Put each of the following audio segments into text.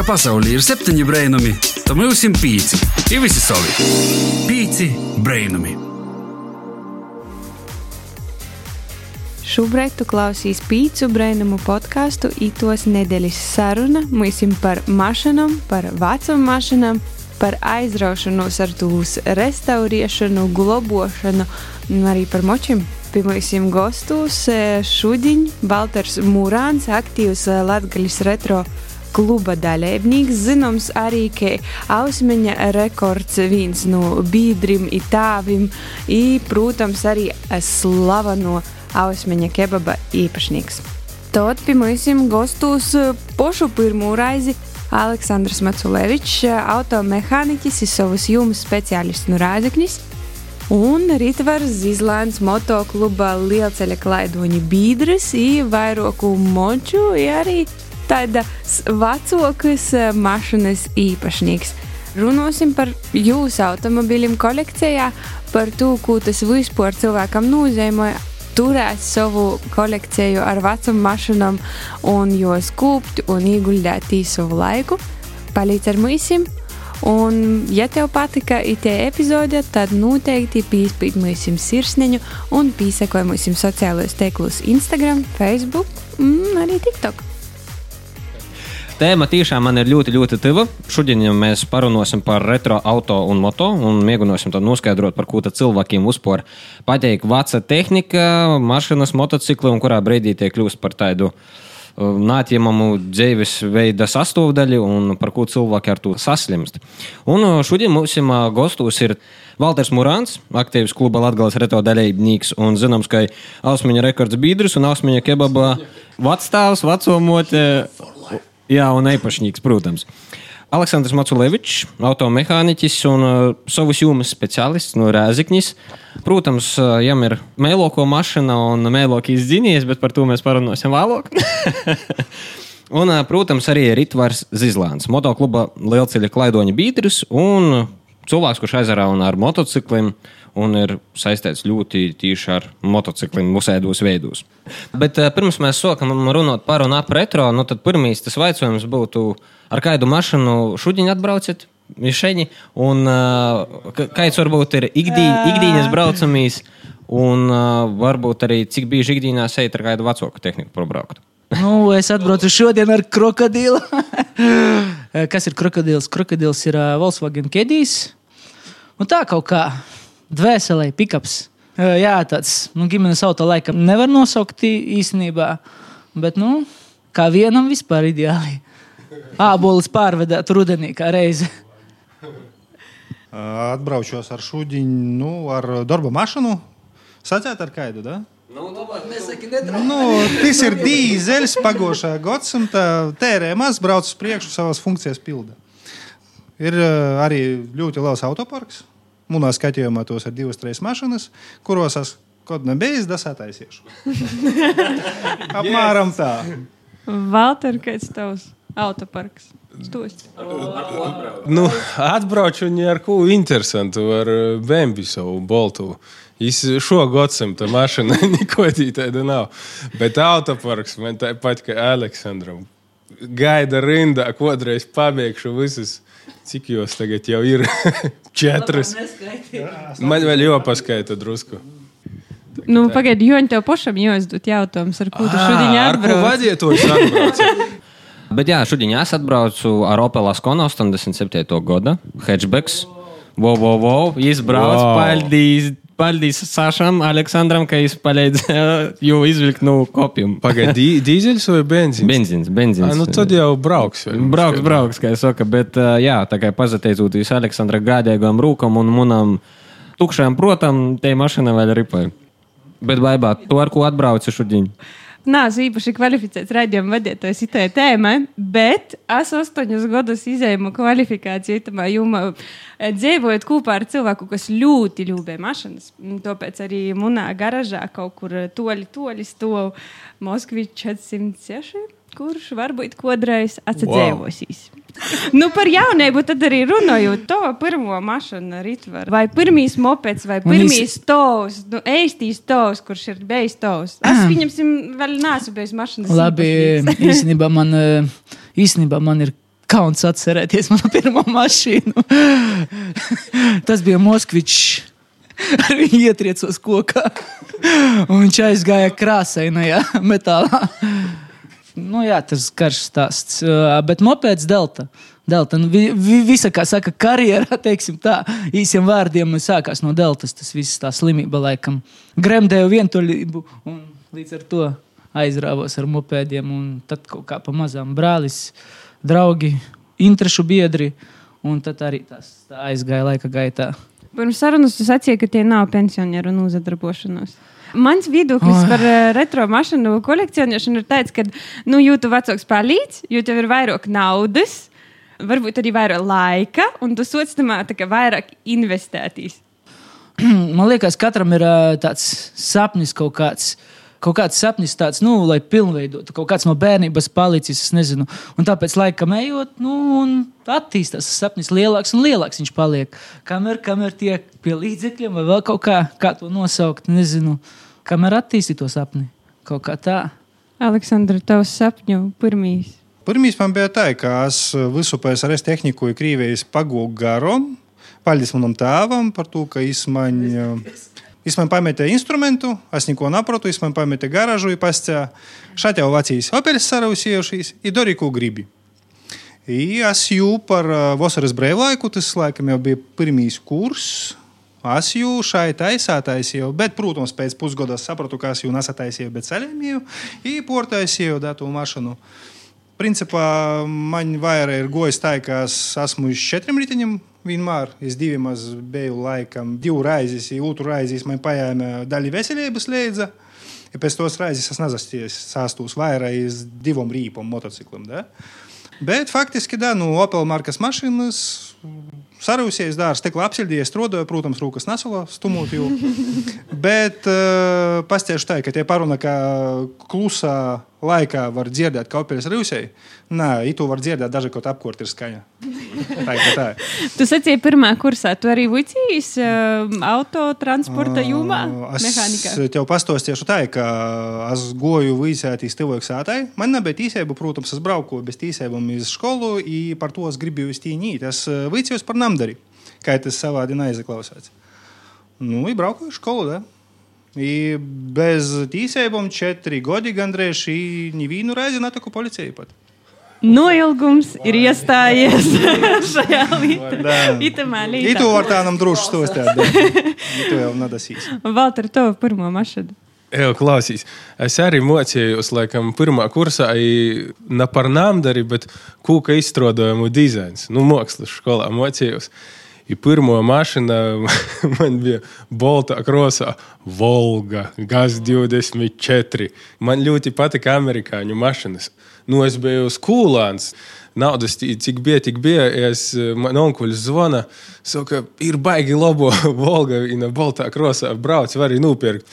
ka pasaulē ir septiņi brainami, tad mums ir pieci. Ir visi savi. Pieci brainami. Šobrīd tu klausīs pīcu brainumu podkāstu Itos nedēļas saruna mūsim par mašīnām, par vecām mašīnām, par aizraušanos ar tūs restaurēšanu, globošanu un arī par močiem. Pie mums gastos šodien Balters Mūrāns, aktīvs Latgaļas retro kluba dalībnieks, zināms arī, ka ausmeņa rekords viens no biedriem, itāvim, i, protams, arī slaveno ausmeņa kebaba īpašnieks. Tad pie mums gastos pošu pirmo reizi Aleksandrs Maculevičs, automehāniķis, ir savus jūmas speciālists no Rāzaknis. Un Rītvars Zizlāns motokluba lielceļa klaidoņa bīdras, vairāku moču, arī tāda vecākas mašīnas īpašnieks. Runāsim par jūsu automobīļiem kolekcijā, par to, ko tas vispār cilvēkam nozīmē. Turēt savu kolekciju ar vecām mašīnām, un jos kūpt un ieguldīt īsu laiku. Palīdz ar mūsim! Un, ja tev patika itē epizode, tad noteikti pīspīt mūsim sirsniņu un pīsekoja mūsim sociālajos tīklos Instagram, Facebook un arī TikTok. Tēma tiešām man ir ļoti, ļoti tuva. Šodien mēs parunāsim par retro auto un moto un mēģināsim noskaidrot, par ko cilvēkiem uzpār patīk veca tehnika, mašīnas, motocikli un kurā brīdī tie kļūst par tādu neatņemamu dzīves veida sastāvdaļu un par ko cilvēki ar to saslimst. Un šodien mums gastos ir Valters Mūrāns, aktīvs kluba Latvijas reto dalībnieks un zināms, ka Ausmiņa rekords biedrs un Ausmiņa kebaba vecstāvs, vecomote. Jā, un īpašnieks, protams. Aleksandrs Maculevičs, automehāniķis un uh, savus jūmas speciālists no Rēzikņas. Protams, uh, jām ir mēloko mašīna un mēlokīs dzīvnieks, bet par to mēs parunāsim vēlāk. un, uh, protams, arī Ritvars Zizlāns, motokluba Lielceļa klaidoņa biedrs un cilvēks, kurš aizarāuna ar motocikliem un ir saistīts ļoti tieši ar motocikliem, musēdos veidos. Bet uh, pirms mēs sākam runāt par un ap retro, nu tad pirmīs tas jautājums būtu, ar kādu mašīnu šodien atbraucat? Mišeņi, un uh, kāds varbūt ir ikdī, ikdienas braucamīs, un uh, varbūt arī cik bieži ikdienā seit ar kādu vecāku tehniku pabraukt. Nu, es atbraucu šodien ar krokodilu. Kas ir krokodils? Krokodils ir Volkswagen Kedijs. Un tā kaut kā dvēselē, pikaps. Jā, tāds nu, ģimenes auto laikam nevar nosaukt īstenībā, bet nu, kā vienam vispār ideāli. Ābolis pārvedēt rudenī kā reizi. Atbraucos ar šūdiņu, nu, ar darba mašīnu. Sacēt ar kaidu, da? Nu, Nu, tas ir dīzeļs, pagošā gadsimta tērē maz, brauc uz priekšu, savas funkcijas pilda. Ir arī ļoti liels autoparks. Manā skatījumā tos ir divas, trīs mašīnas, kuros es kaut nebija dasētaisiešu. Apmēram tā. Valter, kāds tavs autoparks? Stost. Nu, atbraucu viņu ar ko interesantu, ar Bēnbi savu boltu. Viņš šo gadsimtu mašīnu neko tādu nav. Bet autoparks man tāpat kā Aleksandram. Gaida rindā, kodreiz pabeigšu visus. Cik jūs tagad jau ir? Četras. Man vēl jāpaskaita drusku. Nu, pagaidi, jo tev pašam jāuzdod jautājums, ar ko tu šodien atbrauc. vadītājs atbrauc? Bet jā, šodien es atbraucu ar Opel Askonu 87. gada hatchbacks. Wow, wow, wow, izbrauc. Wow. paldies, paldies Sašam, Aleksandram, ka viņš palīdzēja jau izvilkt no kopiem. Pagaidi, dīzeļs vai benzīns? Benzins, benzins. A, nu tad jau brauks. vai? Brauks, brauks, kā jau saka, bet jā, tā kā pateicoties Aleksandra gādīgām rūkam un manam tukšajam protam, te mašīna vēl ripoja. Bet baigā, to ar ko atbraucu šodien. Nē, es īpaši kvalificēts raidījuma vadītājs itē tēmai, bet es astoņus gadus izēju kvalifikāciju itamā jomā, eh, dzīvojot kopā ar cilvēku, kas ļoti ļūbē mašīnas. Un Tāpēc arī munā garažā kaut kur toļi, toļi stāv Moskvičs 406. Kurš varbūt kādreiz atcerēsies. Wow. Nu, par jaunību tad arī runājot. To pirmo mašīnu rītvaru. Vai pirmīs mopeds, vai pirmīs tovs, nu, eistīs tovs, kurš ir bijis tovs. Es pieņemsim, vēl neesmu bijis mašīnas. Labi, īstenībā man, eh, īstenībā man ir kauns atcerēties manu pirmo mašīnu. Tas bija Moskvičs. Ar viņu ietriecos kokā. Un viņš aizgāja krāsainajā metālā. Nu, jā, tas karš stāsts. Bet mopeds Delta. Delta. Nu, vi, vi, visa, kā saka, karjerā, teiksim tā, īsiem vārdiem sākās no Deltas. Tas viss tā slimība laikam gremdēja vientuļību un līdz ar to aizrāvos ar mopēdiem. Un tad kaut kā pa mazām brālis, draugi, interešu biedri. Un tad arī tas tā aizgāja laika gaitā. Pirms sarunas jūs atsījāt, ka tie nav pensionieru nozadarbošanos. Mans viedoklis Oi. par uh, retro mašīnu kolekcionēšanu ir tāds, ka, nu, jūtu vecāks palīdz, jo tev ir vairāk naudas, varbūt arī vairāk laika, un tu tamā tā kā vairāk investētīs. Man liekas, katram ir ā, tāds sapnis kaut kāds. Kaut kāds sapnis tāds, nu, lai pilnveidotu, kaut kāds no bērnības palicis, es nezinu. Un tāpēc, laikam, ejot, nu, un attīstās tas sapnis lielāks un lielāks viņš paliek. Kamēr, kamēr tiek pie līdzekļiem, vai vēl kaut kā, kā to nosaukt, nezinu, kamēr attīstīt to sapni. Kaut kā tā. Aleksandra, tavs sapņu pirmīs. Pirmīs man bija tā, ka es visu PSRS tehniku Krievijas pagūgu garom. Paldies manam tēvam par to, ka viņš man, viņš man pameta instrumentu, es neko neprotu, viņš man pameta garažu, pastāv šeit jau Vācijas operas sarausījušies, ir darīja, ko gribi. I es jūtu par vasaras brīvlaiku, tas laikam jau bija pirmīs kurs. Es jau šai taisīju, bet, protams, pēc pusgada sapratu, ka es jau nesataisīju, bet ceļoju, īportaisīju datu mašīnu. Principā man vairāk ir gojis tā, ka es esmu uz četriem riteņiem. Vienmēr es diviem maz biju laikam, ja otru raizes man paņēma daļa veselības līdzi. Ja pēc tos raizes es nezasties sāstos vairāk uz divām rīpām motocikliem. Da? Bet faktiski, da, nu, Opel markas mašīnas sarūsies, dārsts, stikla apsildījies, strādāja, protams, rūkas nesalo, stumot jau. Bet uh, pastiešu tā, ka tie paruna, ka klusā laikā var dzirdēt, ka Opel ir rūsēji. Nē, itu var dzirdēt, daži kaut apkort ir skaņa. Tā ir tā. Tu sacīji pirmā kursā, tu arī vicījis uh, autotransporta jomā, mehānikā. Es tev pastāstīšu tā, ka es goju visātīs cilvēku sātai. Man nebija tīsība, protams, es braucu bez tīsībām uz skolu, un par to es gribēju iztīnīt. Es vicījos par namdari, kā tas savādi neizklausās. Nu, i braucu uz skolu, da. I bez tīsībām četri gadi gandrīz šī nevienu reizi netaku policijai pat. Noilgums ir iestājies šajā itamā I līnijā. tu var tā nam droši stostēt, da. I tu jau nadasīs. Valter, tev pirmo mašīnu. Jā, klausīs. Es arī mocījos, laikam, pirmā kursā, ne par nāmdari, bet kūka izstrādājumu dizains. Nu, mākslas skolā mocījos. I pirmo mašīnu man bija Bolta krosā, Volga, GAZ-24. Man ļoti patika amerikāņu mašīnas. Nu, es biju skolāns. Naudas, cik bija, tik bija. Es, man onkulis zvana, saka, ir baigi labo Volga, un Boltā krosā brauc, var arī nopirkt.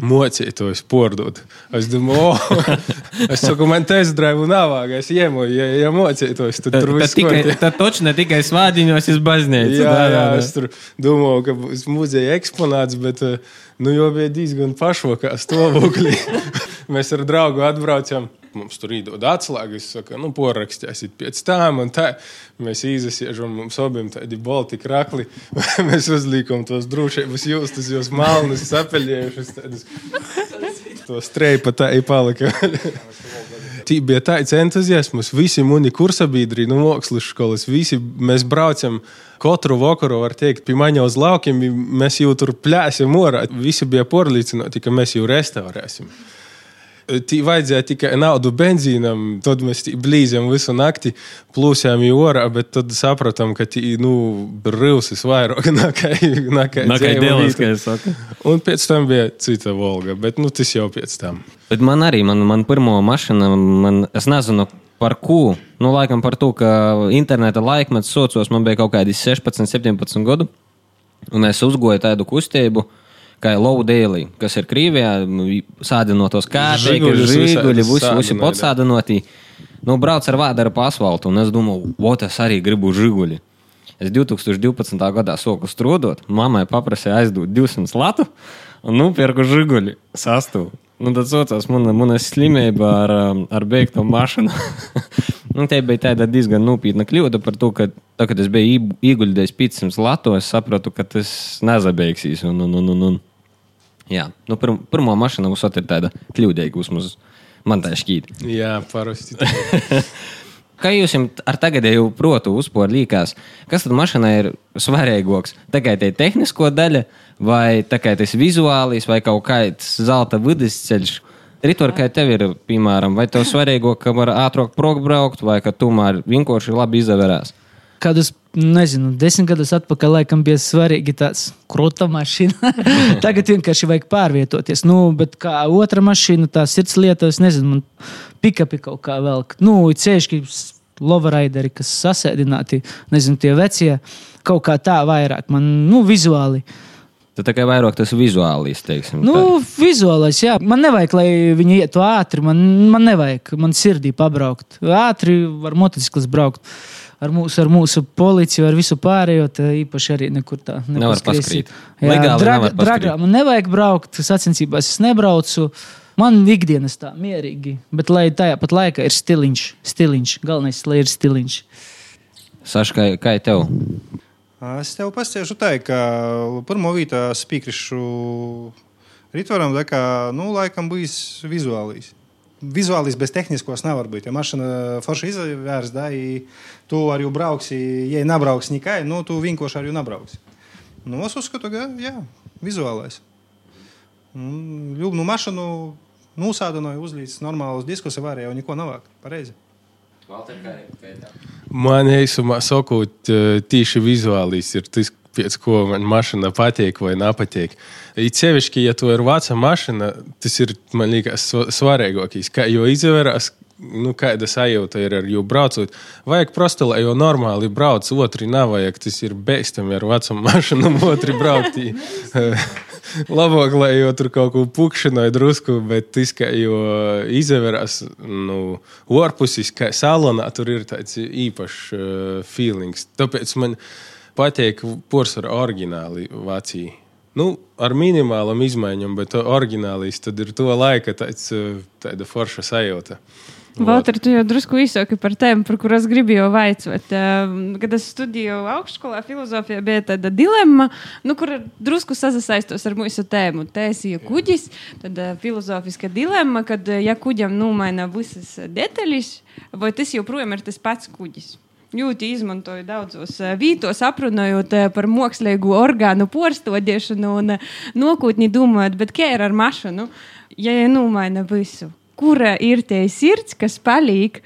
Mocītos, pordot. Es domāju, oh, es saku, man test drive nav vāga. Es iemoju, ja, ja mocītos, tad tur viss kārtībā. tad toču ne tikai svādiņos, ir baznīca. Jā, jā, es tur domāju, ka būs muzeja eksponāts, bet eh, nu, jau bija diezgan pašvakā stāvoklī. Mēs ar draugu atbraucām. Mums tur īdod atslēgas, saka, nu, porakstiesit pēc tām un tā. Mēs izsiežam, mums abiem tādi bolti krakli. Mēs uzliekam tos drošības jūstas, jūs malnus, sapeļējušus tādus. To streipa tā ir palika. Tī bija tāds entuziasms. Visi mani kursabiedri no mākslas skolas, visi mēs braucam katru vakaru, var teikt, pie maņa uz laukiem. Mēs jau tur plēsim orā. Visi bija pārliecināti, ka mēs jau restaurēsim. Tī vajadzēja tikai naudu benzīnam, tad mēs blīzām visu nakti, plūsām jau orā, bet tad sapratām, ka tī, nu, rīvsis vairāk nekā dēlis, kā es saku. Un pēc tam bija cita Volga, bet nu, tas jau pēc tam. Bet man arī, man, man pirmā mašīna, man, es nezinu par ko. Nu, laikam par to, ka interneta laikmets socios man bija kaut kādi 16, 17 gadu. Un es uzgoju tādu kustību, kā Low Daily, kas ir Krievijā, sādinotos Žiguļus žiguļi, visi, podsādinoti. Nu, brauc ar vādaru pa asfaltu, un es domāju, ot, es arī gribu žiguļi. Es 2012. gadā soku strādāt, mammai paprasīju aizdot 200 latu un nopirku žiguļi sastu. Nu, tad saucās mana, mana slimība ar, um, ar beigto mašīnu. nu, tā bija tāda diezgan nopietna kļūda par to, ka, tā, kad es biju ieguldījis 500 latu, es sapratu, ka tas nezabeigsies. Un, un, un, un, un. Jā, nu, pir, pirmā mašīna mums ir tāda kļūdīga, vismaz man tā šķiet. Jā, parasti. Kā jūs ar tagadēju protu uzpūru līkās, kas tad mašīnai ir svarīgāks? Tikai tā tehnisko daļa, vai tikai tas vizuālīs, vai kaut kāds zelta vidusceļš? Ritor, kā tev ir, piemēram, vai tev svarīgāk, ka var ātrāk braukt, vai ka tomēr vienkārši labi izavērās? Kādus, nezinu, desmit gadus atpakaļ, laikam, bija svarīgi tāds krūta mašīna. Tagad vienkārši vajag pārvietoties. Nu, bet kā otra mašīna, tā sirds lieta, es nezinu, man pikapi kaut kā velk. Nu, ceļški, loveraideri, kas sasēdināti, nezinu, tie vecie, kaut kā tā vairāk man, nu, vizuāli. Tad tikai vairāk tas vizuālīs, teiksim. Nu, vizuālais, jā. Man nevajag, lai viņi ietu ātri. Man, man nevajag, man sirdī pabraukt. Ātri var motociklis braukt. Ar mūsu, ar mūsu policiju, ar visu pārējo, tā īpaši arī nekur tā Nevar paskrīt. Jā, paskrīt. dragā man nevajag braukt, sacensībās es nebraucu. Man ikdienas tā mierīgi, bet lai tajā pat laikā ir stiliņš, stiliņš. Galvenais, lai ir stiliņš. Saša, kā, kā tev? Es tev pastāstīšu tā, ka pirmo vietu es piekrišu Ritvaram, tā kā, nu, laikam bijis vizuālīs. Vizuālīs bez tehniskos nevar būt. Ja mašīna forši izvērs, da, i tu ar jū brauksi, ja nebrauks nekai, nu, tu vienkārši ar jū nebrauksi. Nu, es uzskatu, ka, jā, vizuālais. Ļubnu mašīnu nosādināju, uzlīdz normālus diskus, var jau neko nav. Pareizi. Man īsumā sakot, tīši vizuālīs ir tas, pēc ko man mašīna patīk vai nepatīk. It sevišķi, ja tu ir veca mašīna, tas ir man liekas sva- svarīgākais. Jau izvērās, nu, kāda sajūta ir ar jū braucot. Vajag prosti, lai jau normāli brauc, otri nevajag. Tas ir bēstami ar vecu mašīnu, otri braukt. Labāk, lai jau tur kaut ko pukšināja drusku, bet tas, ka jau izvērās, nu, orpusis, kā salonā, tur ir tāds īpašs uh, feelings. Tāpēc man patīk porcelāna oriģināli Vācija. Nu, ar minimālām izmaiņām, bet oriģinālīs tad ir to laika tāds, uh, tāda forša sajūta. Valter, tu jau drusku izsaki par tēmu, par gribu jau vaicot. Um, Kad es studēju augšskolā, filozofijā bija tāda dilemma, nu, kur drusku sasaistos ar mūsu tēmu. Esi kuģis, tad uh, filozofiska dilemma, kad uh, ja kuģam nomaina visas detaļas, vai tas joprojām ir tas pats kuģis. Ļoti izmantoju daudzos uh, vītos, aprunājot uh, par mākslīgu orgānu porstodiešanu un uh, nākotni domājot, bet kā ir ar mašīnu, ja jau nomaina visu? Kura ir tie sirds, kas paliek?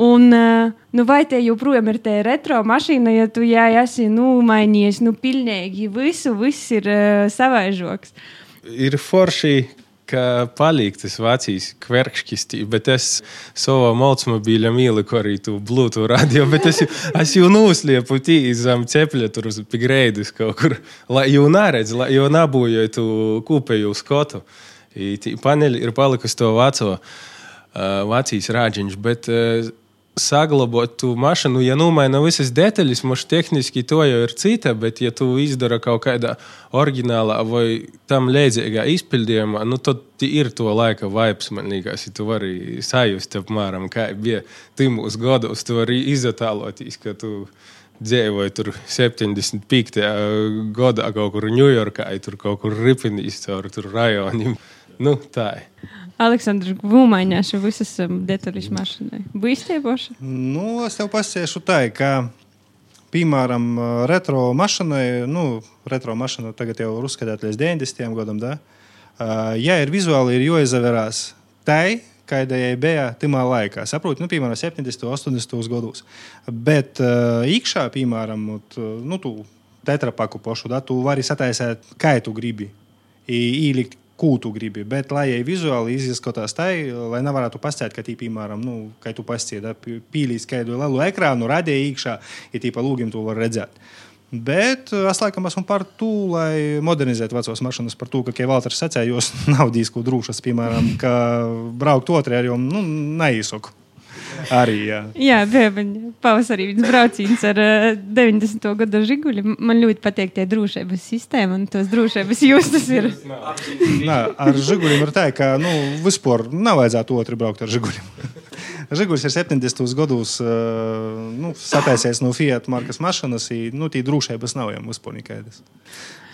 Un, nu, vai te joprojām ir tā retro mašīna, ja tu jā, esi nu, mainījies, nu, pilnīgi visu, viss ir uh, savaižoks. Ir forši, ka paliek tas vecais kverkšķis, bet es savā mocmobīļam ieliku arī tu Bluetooth radio, bet es, es jau nosliepu tīs zem cepļa tur uz pigreidus kaut kur, lai jau neredz, lai jau nebūjoju tu kūpēju skotu. I tī paneļi ir palikusi to veco, uh, vecīs rāģiņš, bet uh, saglabāt tu mašīnu, ja nomaina visas detaļas, mums tehniski to jau ir cita, bet ja tu izdara kaut kādā oriģinālā vai tam līdzīgā izpildījumā, nu tad ir to laika vibes, man liekas, ja tu vari sajust apmēram, kā bija timos gados, tu vari izatāloties, ka tu dzīvoji tur 75. gadā kaut kur Ņujorkā, ja tur kaut kur ripinīs caur rajoniem. Nu, tā ir. Aleksandrs, būmaiņāšu visas um, detaļas mašīnai. Būs tie paši? Nu, es tev pasiešu tā, ka, piemēram, retro mašīnai, nu, retro mašīna tagad jau ir uzskatīta līdz 90. gadam, da? Uh, ja ir vizuāli, ir jāizvērās tai, kāda bija tajā laikā. Saprotu, nu, piemēram, 70. un 80. gados. Bet uh, iekšā, piemēram, ot, nu, tu tetrapaku pošu, da, tu vari sataisīt, kā tu gribi. Ielikt ko tu gribi. Bet, lai jau vizuāli izskatās tā, lai nevarētu pastāstīt, ka, tī, piemēram, nu, kā tu pastāstīji, pīlīs kādu lielu ekrānu, radīja iekšā, ja tī pa lūgiem to var redzēt. Bet eh, es laikam esmu par to, lai modernizētu vecos mašīnas, par to, ka, kā Valters sacīja, jos nav dīsku drūšas, piemēram, ka braukt otrē ar jums nu, neizsaku. Arī, jā. Jā, man pavasarī viens brauciens ar uh, 90. gada žiguļu. Man ļoti patīk tie drošības sistēma un tos drošības jūtas ir. Nā, ar žiguļiem ir tā, ka nu, vispār nav vajadzētu otru braukt ar žiguļiem. Žigulis ir 70. gados uh, nu, sataisies no Fiat markas mašīnas, i, nu, tī drošības nav jau vispār nekādas.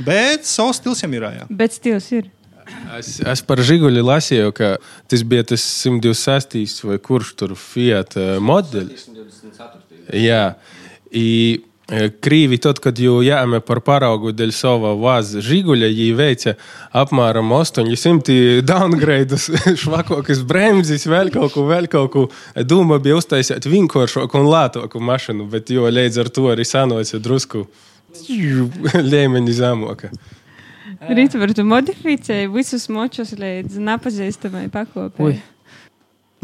Bet savs stils jau ir. Jā. Bet stils ir. Es, es par žiguļu lasīju, ka tas bija tas 126. vai kurš tur Fiat eh, modelis. Jā, I, eh, Krīvi, tad, kad jau jāme par paraugu dēļ sava vāza žiguļa, viņi veica apmēram 800 downgrades, švakokas bremzes, vēl kaut ko, vēl kaut ko. Doma bija uztaisīt vienkāršāku un lētāku mašīnu, bet jo līdz ar to arī sanoca drusku līmeņa zemāka. Rītvar, tu modificēji visus močus līdz nepazīstamai pakopei. Ui.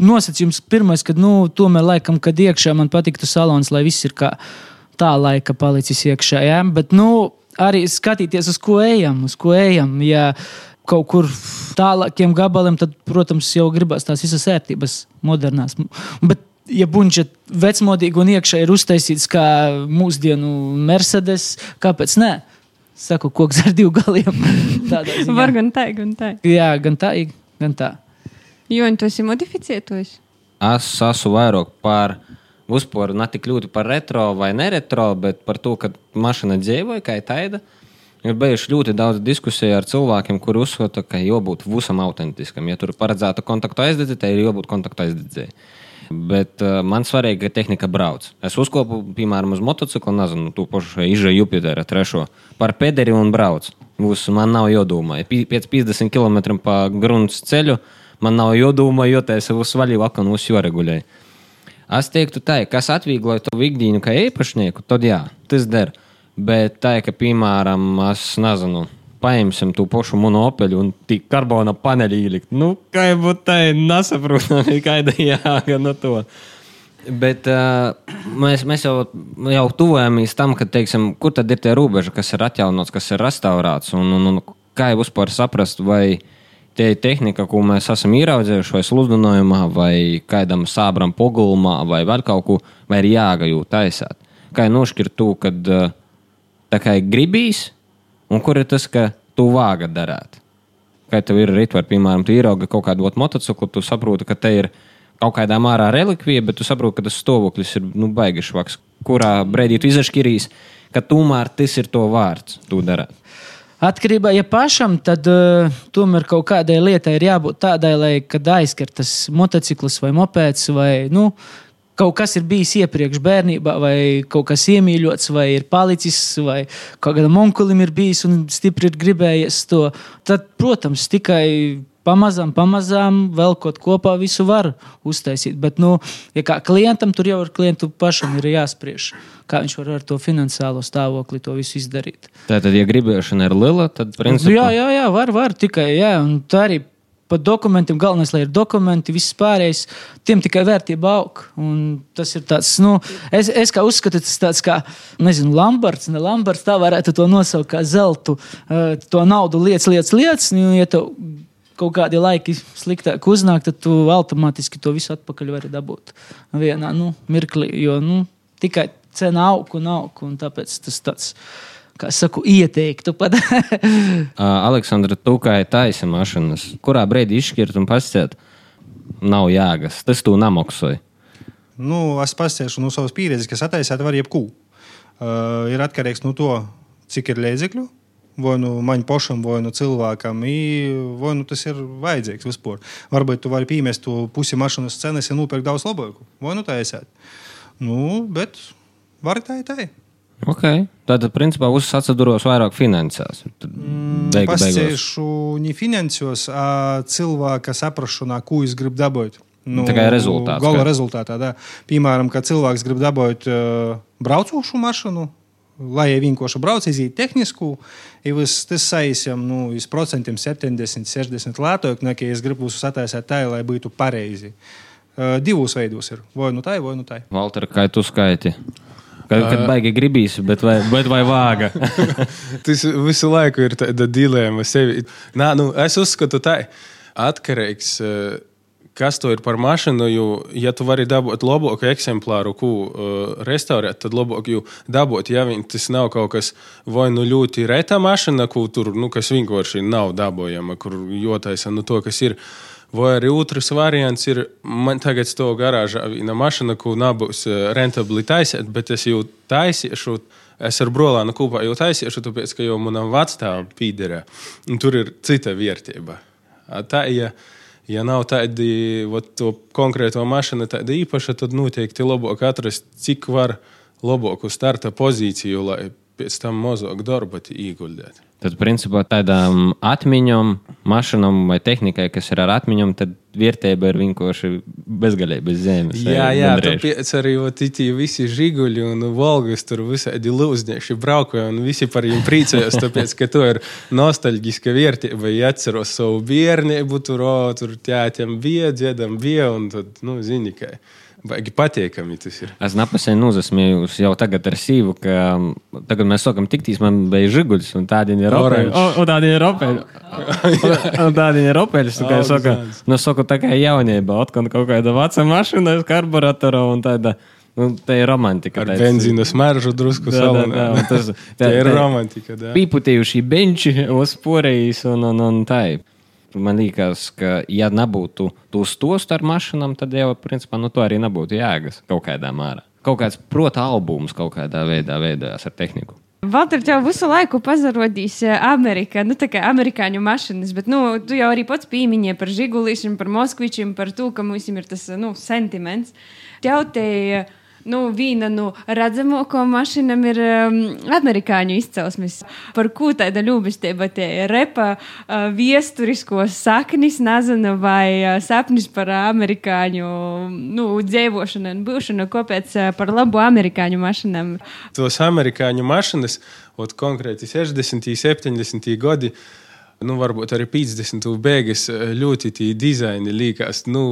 Nosacījums pirmais, kad, nu, tomēr, laikam, kad iekšā man patiktu salons, lai viss ir kā tā laika palicis iekšā. Ja? Bet, nu, arī skatīties, uz ko ejam, uz ko ejam. Ja kaut kur tālākiem gabaliem, tad, protams, jau gribas tās visas ērtības, modernās. Bet, ja bunča vecmodīgi un iekšā ir uztaisīts kā mūsdienu Mercedes, kāpēc ne? Saku, koks ar diviem galiem. Var gan tā, gan tā. Jā, gan tā, gan tā. Jo, tu esi modificētojis. Es esmu vairāk par vispār ne tik ļoti par retro vai neretro, bet par to, ka mašīna dzīvoja kā tāda. Ir bijuši ļoti daudz diskusiju ar cilvēkiem, kuri uzskata, ka jābūt visam autentiskam. Ja tur ir paredzēta kontaktu aizdedzēja, tad ir jābūt kontaktu aizdedzēji. Bet uh, man svarīgi, ka tehnika brauc. Es uzkopu, piemēram, uz motociklu, nezinu, tu pašu izžēju Jupitera trešo par pederi un brauc. Būs, man nav jādomā. Pēc 50 km pa grunts ceļu man nav jādomā, jo tā es uz vaļīgu aknu uz joreguļēju. Es teiktu, tā, kas atviegloja to ikdienu kā īpašnieku, tad jā, tas der. Bet tā, ka, piemēram, es nezinu, paņemsim to pašu monopeļu un tik karbona paneļi ielikt. Nu, kā jau būtu tā, nesaprotami, kāda jāga no to. Bet uh, mēs, mēs jau, jau tuvojamies tam, ka, teiksim, kur tad ir tie robeži, kas ir atjaunots, kas ir restaurēts. Un, un, un kā jau vispār saprast, vai tie ir tehnika, ko mēs esam ieraudzējuši, vai sludinājumā, vai kādam sābram pogulmā, vai vēl kaut ko, vai ir jāgajūt taisāt. Kā nošķirt to, kad uh, tā kā ir gribīs, un kur ir tas, ka tu vāga darāt. Kā tev ir rītvar, piemēram, ieraugi kaut kādu motociklu, tu saproti, ka te ir kaut kādā mārā relikvija, bet tu saproti, ka tas stāvoklis ir nu, baigi švaks. Kurā brīdī tu izašķirīs, ka tomēr tas ir to vārds, tu darāt. Atkarībā no ja pašam, tad uh, tomēr kaut kādai lietai ir jābūt tādai, lai kad aizskar tas motociklis vai mopeds vai nu, kaut kas ir bijis iepriekš bērnībā, vai kaut kas iemīļots, vai ir palicis, vai kādam onkulim ir bijis un stipri ir gribējies to. Tad, protams, tikai pamazām, pamazām vēl kaut kopā visu var uztaisīt. Bet, nu, ja kā klientam, tur jau ir klientu pašam ir jāspriež, kā viņš var ar to finansiālo stāvokli to visu izdarīt. Tātad, ja gribēšana ir liela, tad principā, Nu, jā, jā, jā, var, var tikai. Jā, un tā arī par dokumentiem. Galvenais, lai ir dokumenti, viss pārējais, tiem tikai vērtība aug. Un tas ir tāds, nu, es, es kā uzskatu, tas tāds kā, nezinu, Lamberts, ne Lamberts, tā varētu to nosaukt kā zeltu, uh, to naudu lietas, lietas, lietas. Nu, ja tev kaut kādi laiki sliktāk uznāk, tad tu automātiski to visu atpakaļ vari dabūt vienā nu, mirklī. Jo nu, tikai cena aug un aug, un tāpēc tas tāds. Kā saku, ieteiktu uh, Aleksandra, tu kā ir taisa mašīnas, kurā brīdī izšķirt un pasciet, nav jēgas. Tas tu namaksāji. Nu, es pastāstīšu no savas pieredzes, kas attaisīt var jebko. Uh, ir atkarīgs no to, cik ir līdzekļu. Vai nu man pašam, vai nu cilvēkam, i, vai nu tas ir vajadzīgs vispār. Varbūt tu vari piemest to pusi mašīnas cenas, ja nopirkt daudz labāku. Vai nu tā esat? Nu, bet var tā ir tā. Okay. Tātad, principā, uzsācis atsaduros vairāk finansēs. Beigu. Pastāstīšu ne finansos, a cilvēka saprašanā, ko es gribu dabūt. Nu, Tā kā rezultāts, Gala ka- rezultātā. Da. Piemēram, kad cilvēks grib dabūt uh, braucošu mašīnu, lai jau vienkārši brauc, iziet tehnisku, ja vis, tas saisam nu, uz procentiem 70, 60 lētāk, nekā es gribu sataisīt tā, lai būtu pareizi. Uh, divos veidos ir. Vai nu tā, vai nu tā. Valter, kā tu skaiti? Kad, kad baigi gribīs, bet vai, bet vai vāga? Tas visu laiku ir tāda dilemma sevi. Nā, nu, es uzskatu, tā atkarīgs. kas to ir par mašīnu. Jo, ja tu vari dabūt labāku eksemplāru, ko uh, restaurēt, tad labāk jau dabūt. Ja viņ, tas nav kaut kas vai nu ļoti reta mašīna, ko tur, nu, kas vienkārši nav dabūjama, kur jotaisa nu, to, kas ir. Vai arī otrs variants ir, man tagad stāv garāžā viena mašīna, ko nebūs rentabli taisīt, bet es jau taisīšu. Es ar brolānu kopā jau taisīšu, tāpēc, ka jau manam vecākam pīderē. Tur ir cita vērtība. Tā, ja, ja nav tāda konkrēta mašīna, tāda īpaša, tad noteikti labāk atrast, cik var labāku starta pozīciju, lai pēc tam mazāk darba ieguldītu. Tad, principā, tādām atmiņām, mašīnām vai tehnikai, kas ir ar atmiņām, tad vērtība ir vienkārši bezgalīga, bez zemes. Jā, jā tāpēc arī tī visi žiguļi un volgas tur visādi lūznieši braukoja un visi par viņiem priecājās, tāpēc, ka to ir nostalģiska vērtība. Ja atceros savu bērnību, tur, o, tur ķēķam bija, dziedam bija un tad, nu, zini, ka. Baigi patīkami tas ir. Es nepasen uzasmējos jau tagad ar sīvu, ka um, tagad mēs sakam, tiktīs man bija žiguļs, un tādi ir ropeļi. Un tādi ir ropeļi. Un tādi ir ropeļi, tā kā es saku, nu saku tā kā jaunība, atkal kaut kāda veca mašīna, karburatora un tāda. Nu, tā ir romantika. Ar benzīnu smaržu drusku salonā. Tas tā ir romantika. Pīputējuši benči uz porējas un, un, un tā. Man liekas, ka, ja nebūtu to stostu ar mašīnām, tad jau, principā, nu, to arī nebūtu jēgas kaut kādā mērā. Kaut kāds prota albums kaut kādā veidā veidojās ar tehniku. Valter jau visu laiku pazarodīs eh, Amerikā, nu tā kā amerikāņu mašīnas, bet, nu, tu jau arī pats pīmiņie par žigulīšiem, par moskvičiem, par to, ka mums ir tas, nu, sentiments. Tev te nu, viena no redzamākajām mašīnām ir um, amerikāņu izcelsmes. Par ko tāda ļubestība te ir repa uh, viesturiskos saknis, nezinu, vai uh, sapnis par amerikāņu nu, dzīvošanu un būšanu, kāpēc uh, par labu amerikāņu mašīnām. Tos amerikāņu mašīnas, konkrēti 60. un 70. gadi. Nu, varbūt arī 50. beigas uh, ļoti tie dizaini līkās. Nu,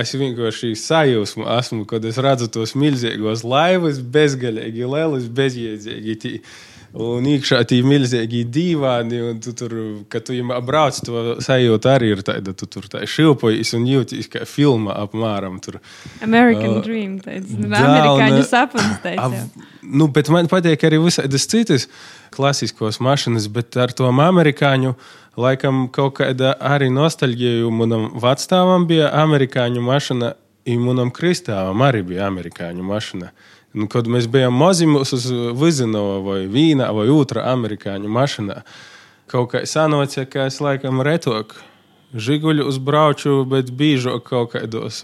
es vienkārši sajūsmu esmu, kad es redzu tos milzīgos laivas, bezgalīgi lielas, bezjēdzīgi. Tī. Un iekšā tie milzīgi dīvaini, un tu tur, kad tu jau brauc, to sajūta arī ir tāda, tu tur tā šilpojas un jūties kā filmā apmēram. Tur. American uh, Dream, tāds amerikāņu sapnis. Nu, bet man patīk arī visādas citas klasiskos mašīnas, bet ar to amerikāņu. Laikam kaut kāda arī nostalģija, manam vecstāvam bija amerikāņu mašīna, un manam kristāvam arī bija amerikāņu mašīna. Nu, kad mēs bijām mazi, mums uz Vizinova vai Vīna vai otrā amerikāņu mašīnā, kaut kā sanocija, ka es laikam retok žiguļu uzbraucu, bet biežāk kaut kādos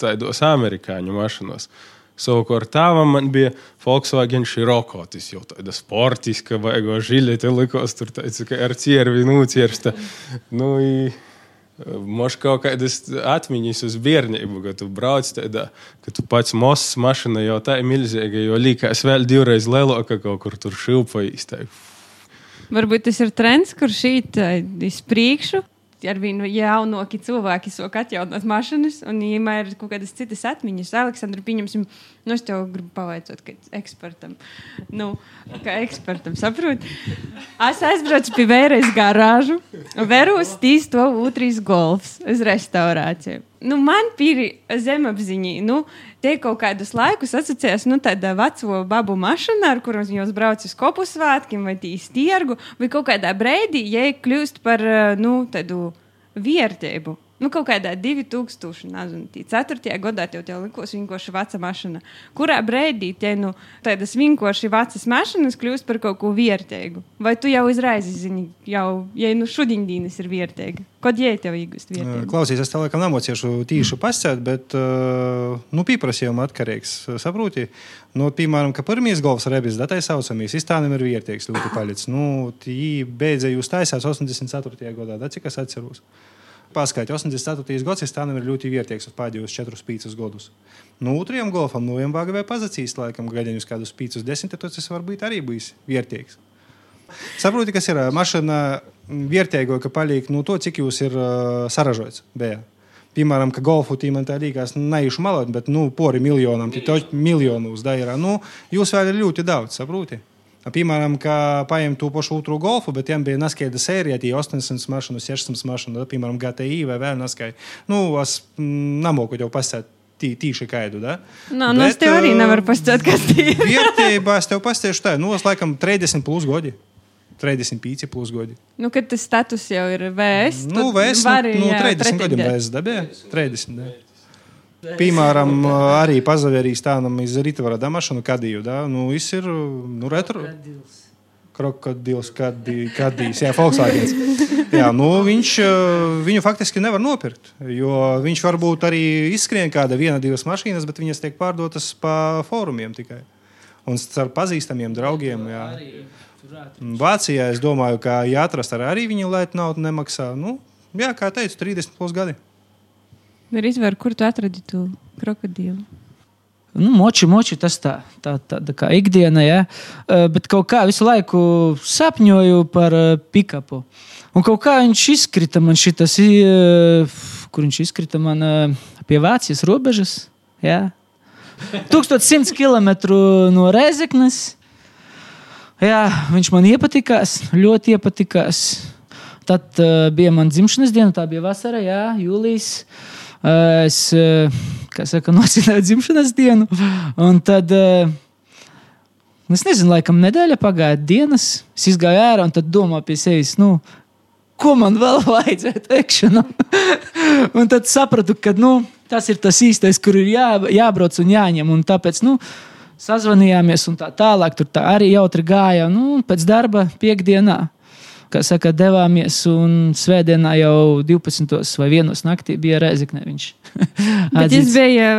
tādos amerikāņu mašīnos. Savukārt tāvam man bija Volkswagen Široko, tas jau tāda sportiska, vajag žiļete likos, tur teica, ka ar ciervi nūciersta. Nu, i... Možda kaut kādas atmiņas uz bērnību, kad tu brauc tādā, ka tu pats mosas mašīna jau tā ir milzīga, jo līkās vēl divreiz lielāka kaut kur tur šilpojas. Varbūt tas ir trends, kur šīt iz priekšu ar vienu jaunāku cilvēku sāk atjaunot mašīnas, un viņiem ir kaut kādas citas atmiņas. Aleksandra, pieņemsim, nu, es tev gribu pavaicāt, kā ekspertam. Nu, kā ekspertam, saprot? Es aizbraucu pie vēres garāžu, veros tīs to otrais golfs uz restaurāciju. Nu, man bija zemapziņā, nu, tie kaut kādus laikus asociējas nu, tāda veco babu mašīna, ar kurām jūs braucat uz kopu svētkiem vai tīs tirgu, vai kaut kādā brīdī, ja kļūst par nu, tādu vērtību. Nu, kaut kādā 2000, nezinu, 4. gadā jau likās vienkārši veca mašīna. Kurā brīdī te nu, tādas vienkārši vecas mašīnas kļūst par kaut ko vērtīgu? Vai tu jau uzreiz zini, jau, ja nu šodienas ir vērtīga? Kad jē tev īgust vērtību? Klausīs, es tev laikam nemociešu tīšu pasēt, bet, nu, pieprasījuma atkarīgs, saproti? Nu, piemēram, ka pirmīs golfs rebis datai saucamies, izstānim ir vērtīgs ļoti palicis. Nu, tī beidzēja jūs taisās 84. gadā, da, cik es atceros. Paskaidro, 84. gads tam ir ļoti vērtīgs uz pēdējos 4-5 gadus. No nu, otrajam golfam, no viņiem vāga vai pazacīs, laikam, gaidījums kādus 5-10, tad tas varbūt arī bijis vērtīgs. Saproti, kas ir mašīna vērtīga, ka paliek no to, cik jūs ir uh, saražots. Bija. Piemēram, ka golfu tīmā tā liekas, neiešu malot, bet nu, pori miljonam, tie taču miljonus dairā. Nu, jūs vēl ir ļoti daudz, saproti? Piemēram, kā paņemt to pašu otru golfu, bet tiem bija naskaita sērija, tie 800 mašīnu, 600 mašīnu, piemēram, GTI vai vēl naskaita. Nu, es mm, nemoku jau pasēt tī, tīši kaidu. Da? Nā, nu, es Bet, tev arī ā, nevaru pastāstīt, kas tie ir. Vietējībā es tev pastāstīšu tā, nu, es laikam 30 plus gadi. 35 plus gadi. Nu, kad tas status jau ir VS, Nu, tad vēs, vari, nu, jā, 30 gadiem pretendēt. vēs dabē. 30. Da. Piemēram, arī pazavērīs tādam iz Rītvara damašanu kadīju. Da? Nu, viss ir nu, retro. Krokodils, kadī- kadījis, jā, Volkswagens. Jā, nu, viņš eh, viņu faktiski nevar nopirkt, jo viņš varbūt arī izskrien kāda viena, divas mašīnas, bet viņas tiek pārdotas pa fórumiem tikai. Un ar pazīstamiem draugiem. Jā. Vācijā es domāju, ka jāatrast ar arī viņu lētu naudu nemaksā. Nu, jā, kā teicu, 30 plus gadi. Ir izvēr, kur tu atradi to krokodilu. Nu, moči, moči, tas tā, tā, tā, tā kā ikdiena, ja. Eh, bet kaut kā visu laiku sapņoju par eh, pikapu. Un kaut kā viņš izkrita man šitas, eh, kur viņš izkrita man pie Vācijas robežas. Ja. 1100 km no Rezeknes. Jā, viņš man iepatikās, ļoti iepatikās. Tad uh, bija mana dzimšanas diena, tā bija vasara, jā, jūlijas. Es, kā saka, nosināju dzimšanas dienu. Un tad, es nezinu, laikam nedēļa pagāja dienas. Es izgāju ārā un tad domāju pie sevis, nu, ko man vēl vajadzētu ekšanā. un tad sapratu, ka nu, tas ir tas īstais, kur ir jā, jābrauc un jāņem. Un tāpēc, nu, sazvanījāmies un tā tālāk. Tur tā arī jautri gāja. Nu, pēc darba piekdienā. Kā saka, devāmies, un svētdienā jau 12. vai 1. naktī bija Reizekne. Viņš es biju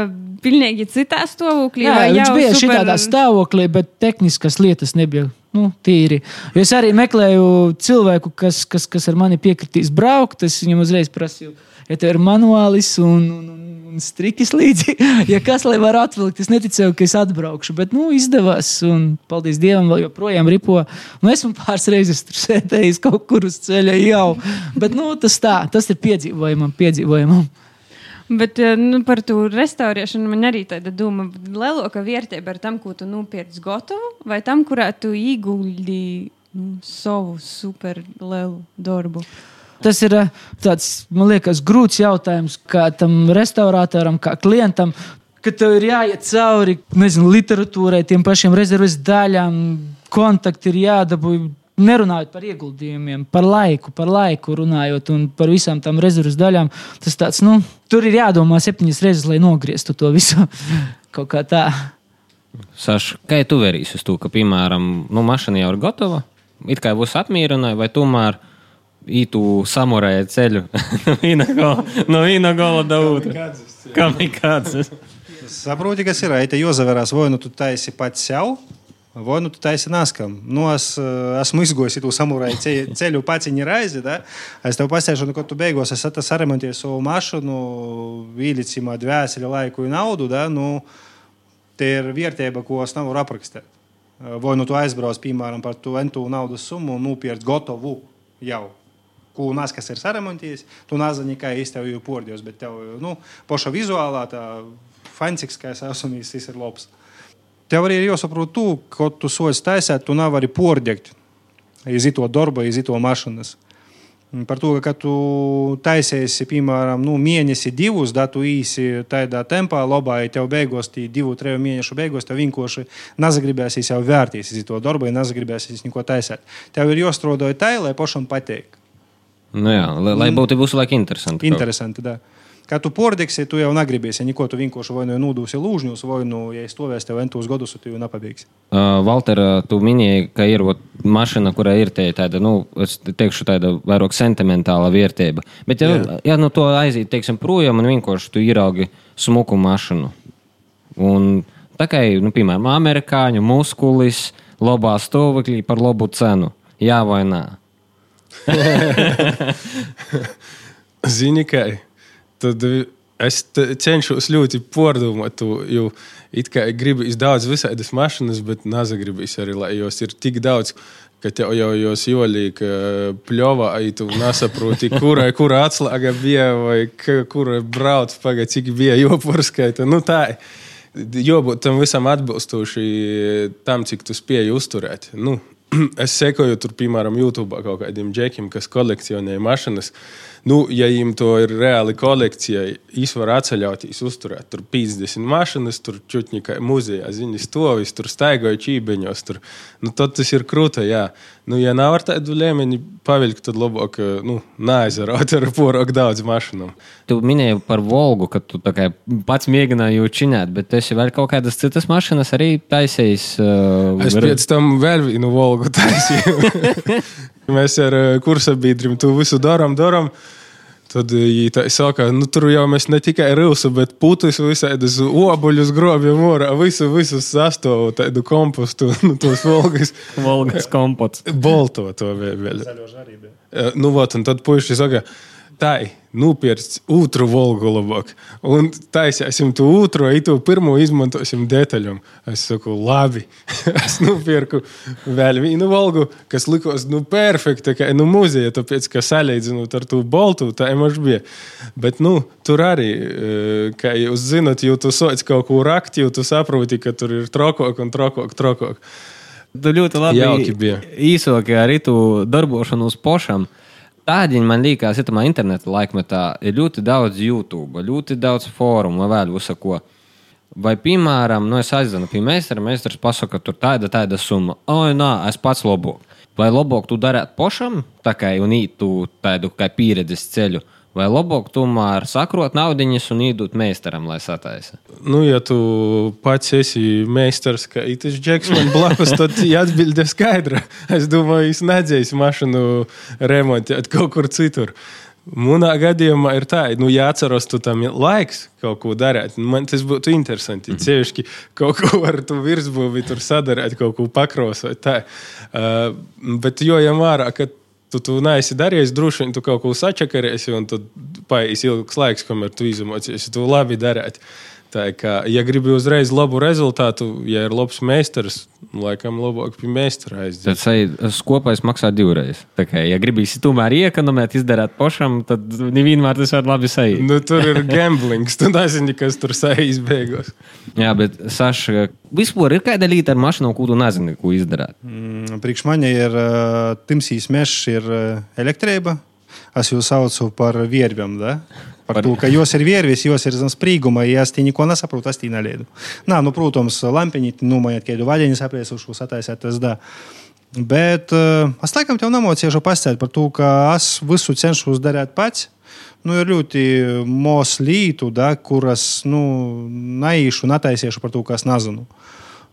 pilnīgi citā stāvoklī. Jā, viņš bija super- šādā stāvoklī, bet tehniskas lietas nebija nu, tīri. Jo es arī meklēju cilvēku, kas, kas, kas ar mani piekritīs braukt. Es viņam uzreiz prasīju, ja tev ir manuālis un, un, un, un strikis līdzi, ja kas lai var atvilkt. Es neticēju, ka es atbraukšu, bet nu, izdevās. Un, paldies Dievam, vēl joprojām ripo. Nu, esmu pāris reizes tur sēdējis kaut kur uz ceļa jau. Bet nu, tas tā, tas ir piedzīvojumam, piedzīvojumam. Bet eh, nu, par to restaurēšanu man arī tāda doma. Lielākā vērtība ir tam, ko tu nopirci gatavu, vai tam, kurā tu ieguldi nu, savu super lielu darbu. Tas ir eh, tāds, man liekas, grūts jautājums, kā tam restauratoram, kā klientam. Kad tev ir jāiet cauri nezinu, literatūrai, tiem pašiem rezerves daļām, kontakti ir jādabū. Nerunājot par ieguldījumiem, par laiku, par laiku runājot un par visām tām rezerves daļām. Tas tāds, nu, tur ir jādomā septiņas reizes, lai nogrieztu to visu kaut kā tā. Saša, kā tu verīsi uz to, ka, piemēram, nu, mašīna jau ir gatava, it kā būs apmierināta, vai tomēr ītu samurēja ceļu no viena gola, no da otra? Kamikādzes. Saproti, kas ir. Ai, te jāzaverās, vai nu tu taisi pats sev, vai nu tu taisi naskam. Nu, es eh, esmu izgojis to samurāju ce- ceļu pats viņa raizi. Da? Es tev pasēžu, nu, ka tu beigās esi saremontējis savu mašīnu, īlicimā dvēseli, laiku un naudu. Da? Nu, Tie ir vērtība, ko es nevaru aprakstīt. Vai nu tu aizbrauc, piemēram, par to entu naudas summu un nopirkt gotovu jau. Ko nas, kas ir saremontējis, tu nezini, kā īstenībā jau pordies, bet tev, nu, poša vizuālā tā fansiks, kā es esmu, tas ir labs. Tev arī ir jāsaprot, tu, ko tu soļus taisēt, tu nevari pordegt iz to darbu, iz to mašīnas. Par to, ka tu taisies, piemēram, nu, mēnesi, divus, da tu īsi tādā tempā, labā, ja tev beigās, tie divu, treju mēnešu beigās, tev vienkārši nezagribēsies jau vērties uz to darbu, ja nezagribēsies neko taisīt. Tev ir jāstrādā tā, lai pašam patīk. Nu jā, lai, lai būtu visu laiku interesanti. Interesanti, da. Kā tu pordiksi, tu jau negribēsi, ja neko tu vienkārši vai nu nūdūsi lūžņus, vai nu, ja stāvēs tev entos gadus, tu jau nepabeigsi. Uh, Valter, uh, tu minēji, ka ir ot, mašīna, kurai ir tāda, nu, es teikšu, tāda vairāk sentimentāla vērtība. Bet, ja, Jā. ja nu to aiziet, teiksim, projām, un vienkārši tu ieraugi smuku mašīnu. Un tā kā, nu, piemēram, amerikāņu muskulis, labā stāvoklī par labu cenu. Jā vai nē? Zini, kā tad es cenšos ļoti pārdomāt, jo it kā gribu daudz visādas mašīnas, bet nezagribīs arī, lai jos ir tik daudz. Ka tev jau jos jolīk pļovā, ai tu nesaproti, kurai kura atslēga bija vai kura brauc, pagaid, cik bija joporskaita. Nu tā. jābūt tam visam atbilstoši tam, cik tu spēj uzturēt. Nu, es sekoju tur, piemēram, YouTube kaut kādiem džekiem, kas kolekcionē mašīnas. Nu, ja viņiem to ir reāli kolekcija, viņš var atceļauties, uzturēt tur 50 mašīnas, tur čutņika muzejā, ziņas stovis, tur staigoja čībeņos. Tur. Nu, tad tas ir krūta, jā. Nu, ja nav ar tādu līmeni pavilkt, tad labāk nu, neaizvarot ar porok daudz mašīnām. Tu minēji par Volgu, ka tu kā, pats mēģināji jau čināt, bet ir vēl kaut kādas citas mašīnas arī taisījis. Uh, Es pēc tam vēl vienu Volgu taisīju. Mēs ar uh, kursabiedriem to visu darām, darām. Tad viņi tā saka, nu tur jau mēs ne tikai rīsu, bet putus visādus obuļus grobjam orā, visu, visu sastāvu, tādu kompostu, nu tos volgas. Volgas kompots. Bolto to vēl. Eh, Nu, vot, un tad puiši saka, tā, nopirkt otru volgu labāk. Un taisīsim to otru, ja to pirmo izmantosim detaļām. Es saku, labi. es nopirku vēl vienu volgu, kas likās, nu, perfekta, kā nu, muzeja, tāpēc, ka salīdzinot ar to boltu, tā emož bija. Bet, nu, tur arī, eh, kā jūs zinat, jau tu soci kaut ko rakt, jau tu saproti, ka tur ir trokok un trokok, trokok. Tu ļoti labi īsoki arī tu darbošanos pošam. Tādiņi man liekas, ka tajā interneta laikmetā ir ļoti daudz YouTube, ļoti daudz fórumu, vēl uzsako. Vai, piemēram, nu es aizvanu pie meistara, meistars pasaka, ka tur tāda, tāda summa. Oi, nē, es pats labāk. Vai labāk tu darētu pošam, tā kā un ītu tādu kā pieredzes ceļu, vai labāk tomēr sakrot naudiņas un īdot meistaram, lai sataisa? Nu, ja tu pats esi meistars, ka itis džeks man blakus, tad atbilde skaidra. Es domāju, es nedzēju mašīnu remontēt kaut kur citur. Manā gadījumā ir tā, nu, ja atceros, tu tam laiks kaut ko darīt. Man tas būtu interesanti. Mm. Ceļšķi kaut ko ar to virsbūvi tur sadarīt, kaut ko pakrosot. Uh, bet jo jau vērā, ka tu to neesi darījis, droši vien tu kaut ko sačakarēsi, un tad paies ilgs laiks, kamēr tu izmocīsi to labi darīt. Tā kā, ja gribi uzreiz labu rezultātu, ja ir labs meistars, laikam labāk pie meistara aiziet. Tad kopējais maksā divreiz. Tā kā, ja gribīsi tomēr iekonomēt, izdarīt pošam, tad nevienmēr tas var labi saīt. Nu, tur ir gamblings. Tu nezini, kas tur saīs beigās. Jā, bet Saša, vispār ir kāda lieta ar mašīnu, ko tu nezini, ko izdarīt. Mm, Priekš manis ir uh, timsīs mežs, ir uh, elektrība. Es jau saucu par vierviem. Da? Par, par to, ka jos ir viervis, jos ir zem sprīguma, ja es neko nesaprotu, es tī neliedu. Nā, nu, protams, lampiņi, nomājot kādu vaļiņu, sapriesušu, sataisēt, tas da. Bet uh, es laikam tev nemocīšu pastāstīt par to, ka es visu cenšos darīt pats. Nu, ir ļoti mūsu lītu, da, kuras nu, neīšu, netaisīšu par to, kas nezinu.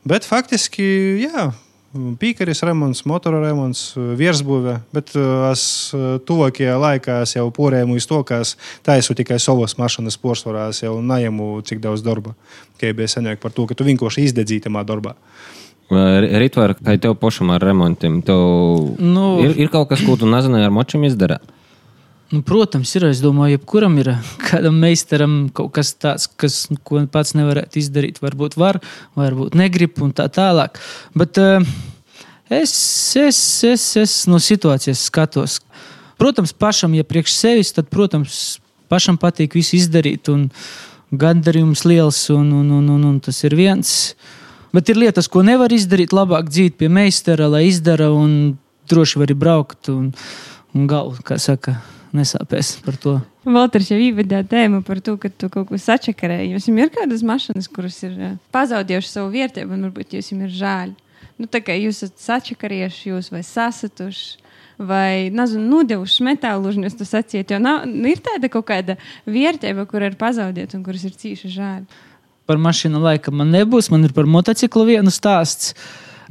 Bet faktiski, jā, pīkaris remonts, motora remonts, virsbūve. Bet es uh, tuvākajā laikā es jau porēju uz to, ka es taisu tikai savas mašīnas porcelānā, es jau neņemu cik daudz darba, kā bija senāk par to, ka tu vienkārši izdedzīji tamā darbā. Rītvar, kā tev pašam ar remontiem, tev Nu. ir, ir kaut kas, ko tu nezini ar močiem izdarīt? Nu, protams, ir. Es domāju, jebkuram ir kādam meistaram kaut kas tāds, kas, ko pats nevarētu izdarīt. Varbūt var, varbūt negrib un tā tālāk. Bet uh, es, es, es, es no situācijas skatos. Protams, pašam, ja priekš sevis, tad, protams, pašam patīk visu izdarīt. Un gandarījums liels, un, un, un, un, un tas ir viens. Bet ir lietas, ko nevar izdarīt, labāk dzīt pie meistara, lai izdara un droši var arī braukt. Un, un galva, kā saka, nesāpēs par to. Valters jau ievedā tēmu par to, ka tu kaut ko sačakarēji. Jums ir kādas mašīnas, kuras ir eh, pazaudējušas savu vērtību, un varbūt jums ir žēl. Nu, tā kā jūs esat sačakarējuši, jūs vai sasatuši. Vai nodevuši metālu uzņus, tas atsiet. Jo nav, nu, ir tāda kaut kāda vērtība, kur ir pazaudēta un kuras ir cīši žēl. Par mašīnu laika man nebūs. Man ir par motociklu vienu stāsts.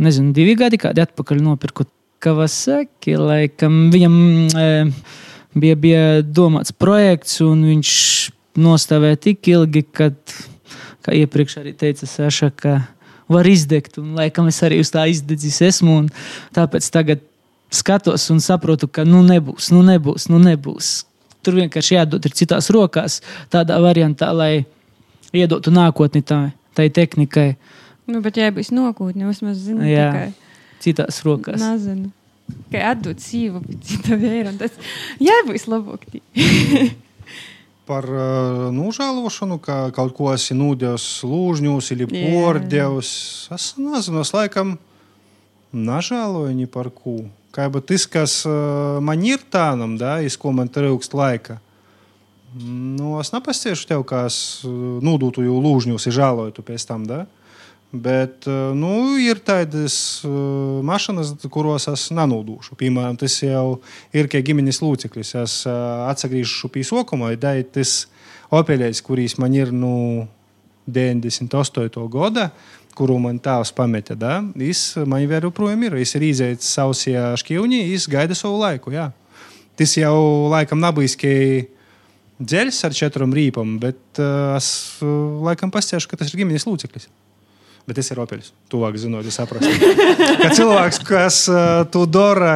Nezinu, divi gadi kādi atpakaļ nopirku Kawasaki. Laikam viņam e, bija, bija domāts projekts, un viņš nostāvēja tik ilgi, kad, kā iepriekš arī teica Saša, ka var izdegt. Un laikam es arī uz tā izdedzis esmu. Tāpēc tagad skatos un saprotu, ka nu nebūs, nu nebūs, nu nebūs. Tur vienkārši jādod ir citās rokās, tādā variantā, lai iedotu nākotni tā, tai tehnikai, Nu, bet, ja būs nokūtne, vismaz zinu, Jā. tikai citās rokās. nezinu. Kā atdot sīvu pēc cita vēra. un Tas, jā, būs labāk. tī. par uh, nožēlošanu, ka kaut ko esi nūdevis lūžņos, ir Jā. pordevis. Es nezinu, es laikam nežēloju ni par ko. Kā jau tas, kas uh, man ir tādam, da, iz ko man trūkst laika. Nu, es nepastiešu tev, kā es uh, nūdūtu jau lūžņos, ir žēloju tu pēc tam. Da? Bet uh, nu, ir tādas uh, mašīnas, kuros es nenūdūšu. Piemēram, tas jau ir kā ģimenes loceklis. Es uh, atgriežos pie sokuma, ir tas opeļais, kurīs man ir nu, 98. gada, kuru man tēvs pameta. Da? Viņš man joprojām ir. Viņš ir izējis sausajā šķīvņī, viņš gaida savu laiku. Jā. Tas jau laikam nabīski dzeļs ar četrām rīpām, bet uh, es uh, laikam pastāstīšu, ka tas ir ģimenes loceklis. Bet tas ir opeļs. Tuvāk zinot, es saprotu. Ka cilvēks, kas to dara,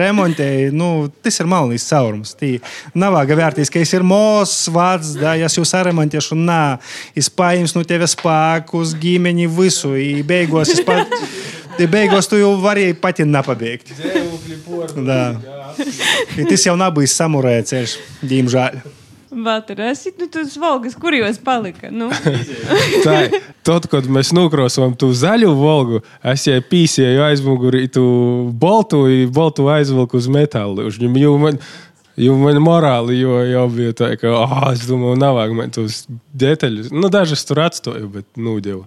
remontē, nu, tas ir malnīs caurums. Tī nav vērtīs, ka es ir mūzis, vārds, da, ja es jūs saremontēšu, nā, es paņemšu no tevis spēkus, ģimeni visu, i beigos es pat. Te beigās tu jau vari pati nepabeigt. Da. I tas jau nav bijis samurēja ceļš, diemžēl. Valter, esi nu, tas valgas, kur jūs palika? Nu, Tā ir. Tad, kad mēs nokrosām to zaļo volgu, es jau pīsēju aizmugurī, tu boltu, boltu aizvilku uz metālu. Jo man, jo man morāli jau, jau bija tā, ka, ah, es domāju, nav vajag man tos detaļus. Nu, dažas tur atstāju, bet, nu, dievu.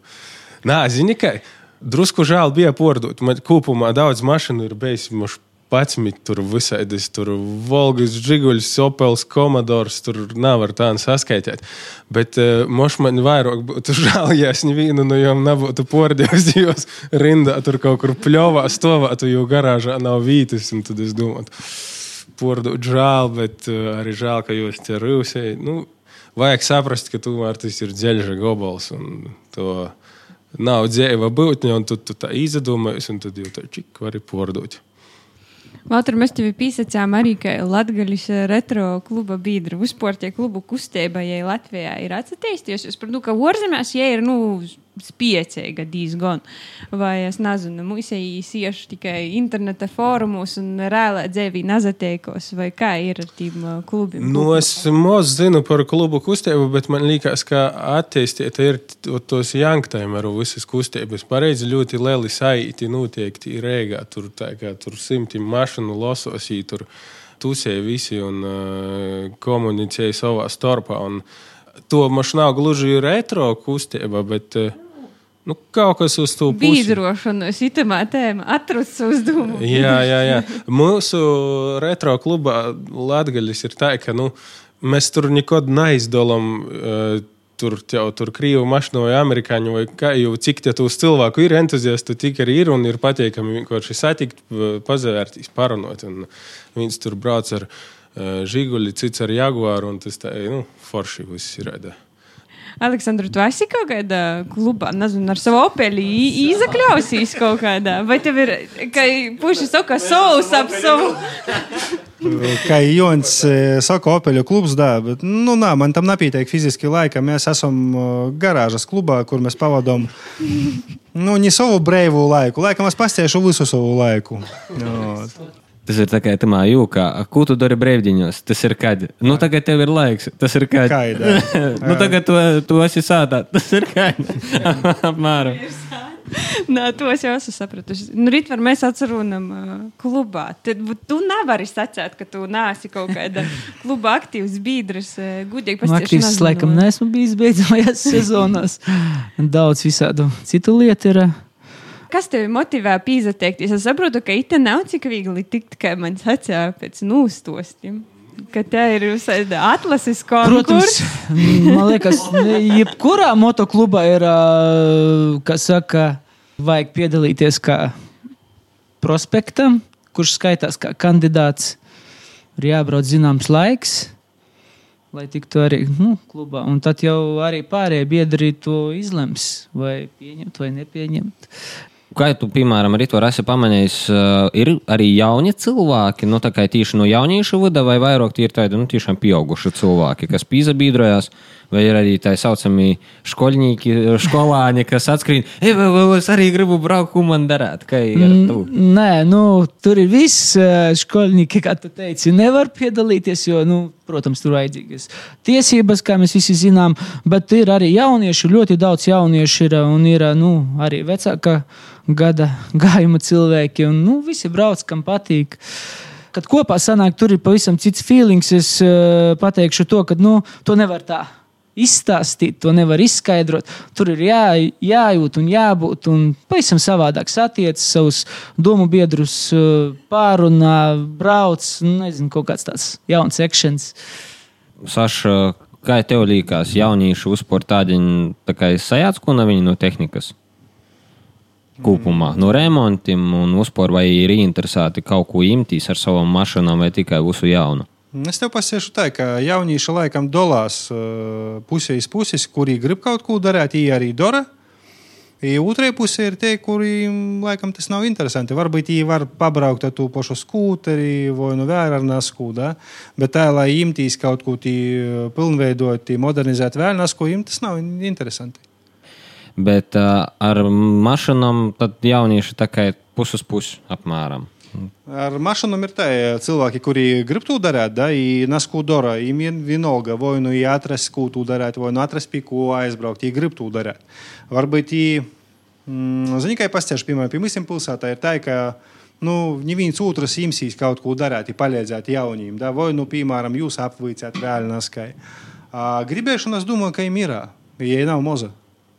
Nā, zini, ka drusku žēl bija pārdot. Man kopumā daudz mašīnu ir bijis. Moš, 11, tur visādas, tur Volgas, Žiguļs, Opels, Komodors, tur nevar tādu saskaitīt. Bet uh, moš man vairāk būtu žēl, ja es nevienu no jām nebūtu pordījis, jo rindā tur kaut kur pļovā stāvētu, jo garāžā nav vītas, un tad es domāju, pordot žēl, bet uh, arī žēl, ka jūs te rūsēji. Nu, vajag saprast, ka tomēr tas ir dzeļža gobals, un to nav dzēva būtņa, un tu, tu tā izdomājies, un tad jau tā čik vari pordot. Valter, mēs tevi pīsacām arī, ka Latgaļas retro kluba biedri uzsportie klubu kustība, ja Latvijā ir atsatīstījusies. Es saprotu, ka orzemēs, ja ir, nu, spiecīga diezgan. Vai es nezinu, ir īsi tikai interneta fórumos un reālā dzīvē nazateikos, vai kā ir ar tiem uh, klubiem? Nu, es maz zinu par klubu kustību, bet man liekas, ka attīstīt ir tos janktājumu visas kustības. Pareizi ļoti lieli saiti noteikti ir rēgā. Tur, tā, kā, tur simtiem mašīnu losos, ī tur tusēja visi un uh, komunicēja savā starpā. Un to maš nav gluži retro kustība, bet uh, nu, kaut kas uz to pusi. Bīdrošana, sitamā tēma, atrust uzdevumu. Jā, jā, jā. Mūsu retro klubā Latvijas ir tā, ka nu, mēs tur nekad neizdalam. Uh, Tur jau tur krīvu mašīnu vai amerikāņu, vai kā jau cik tie tūs cilvēku ir entuziasti, tik arī ir un ir patīkami vienkārši satikt, pazavērtīs, parunot. Un viens tur brauc ar uh, žiguļi, cits ar jaguāru, un tas tā, nu, forši viss ir. Redzē. Aleksandra, tu esi kaut kādā klubā, nezinu, ar savu opeli izakļausies kaut kādā, vai tev ir, ka puši saka, savus ap savu. Kā Jons eh, saka, Opeļu klubs, da, bet nu, nā, man tam nepietiek fiziski laika. Mēs esam eh, garāžas klubā, kur mēs pavadām nu, ne savu brīvu laiku. Laikam es pastāstīšu visu savu laiku. Jā. Tas ir tā kā tamā jūkā. Ko tu dari brīvdiņos? Tas ir kad? Nu, tagad tev ir laiks. Tas ir kad? Kaida. nu, tagad tu, tu esi sātā. Tas ir kad? Apmēram. Nē, to es jau esmu sapratusi. Nu, rīt var mēs atcerunam uh, klubā. Tad tu nevari sacēt, ka tu neesi kaut kāda kluba aktīvs biedrs, uh, gudīgi Nu, pastāstīt. aktīvs laikam neesmu bijis beidzamajās sezonās. Daudz visādu citu lietu ir. Kas tevi motivē pīzateikties? Es saprotu, ka it nav tik viegli tikt, kā man sacīja pēc nūstostiem. Ka te ir atlases Protams, konkursi. man liekas, jebkurā motoklubā ir, ā, kas saka, vajag piedalīties kā prospektam, kurš skaitās kā kandidāts. Ir jābrauc zināms laiks, lai tiktu arī nu, klubā. Un tad jau arī pārējie biedri to izlems, vai pieņemt vai nepieņemt. Kā tu, piemēram, arī to esi pamanījis, uh, ir arī jauni cilvēki, nu, tā kā tieši no jauniešu vada, vai vairāk tie ir tādi, nu, tiešām pieauguši cilvēki, kas pīzabīdrojās, vai ir arī tā saucamie skolnieki, skolāņi, kas ej, vai, vai, es arī gribu braukt, ko man darāt, to. Nē, nu, tur ir viss. Skolnieki, kā tu teici, nevar piedalīties, jo nu, Protams, tur vajadzīgas tiesības, kā mēs visi zinām, bet ir arī jaunieši, ļoti daudz jauniešu ir un ir nu, arī vecāka gada gājuma cilvēki. Un, nu, visi brauc, kam patīk. Kad kopā sanāk, tur ir pavisam cits feelings. Es uh, pateikšu to, ka nu, to nevar tā izstāstīt, to nevar izskaidrot. Tur ir jā, jājūt un jābūt. Un pavisam savādāk satiec savus domu biedrus, eh, pārunā, brauc. Nezinu, kaut kāds tāds jauns akcents. Saša, kā tev liekas, jaunieši uzsportādiņi tā kā sajāc, ko no viņa no tehnikas? Kopumā no remontiem un uzpār vai ir interesēti kaut ko imtīs ar savām mašīnām vai tikai visu jaunu? Es tev pasiešu tā, ka jaunieši laikam dolās uh, pusēs puses, kuri grib kaut ko darīt, viņi arī dara. Otrajā pusē ir tie, kuriem laikam tas nav interesanti. Varbūt viņi var pabraukt ar to pašu skūteri vai nu vēl ar naskūdu, bet tā, lai imtīs kaut ko tādu pilnveidot, modernizēt vēl nasku, im tas nav interesanti. Bet uh, ar mašīnām tad jaunieši tā kā puses puses apmēram. Ar mašīnām ir tā, cilvēki, kuri grib to darīt, da, nes ko dara. Viņiem vienalga, vai nu atrast, ko tu darīt, vai nu atrast, pie ko aizbraukt. Viņi grib to darīt. Varbūt, mm, zini, kā pastāstīt, piemēram, pie mums pilsētā ir tā, ka nu, neviens otrs imsīs kaut ko darīt, palīdzēt jauniem. Da, vai, nu, piemēram, jūs apvīcāt vēl neskai. Gribēšana, es domāju, ka viņiem ir, ja nav moza.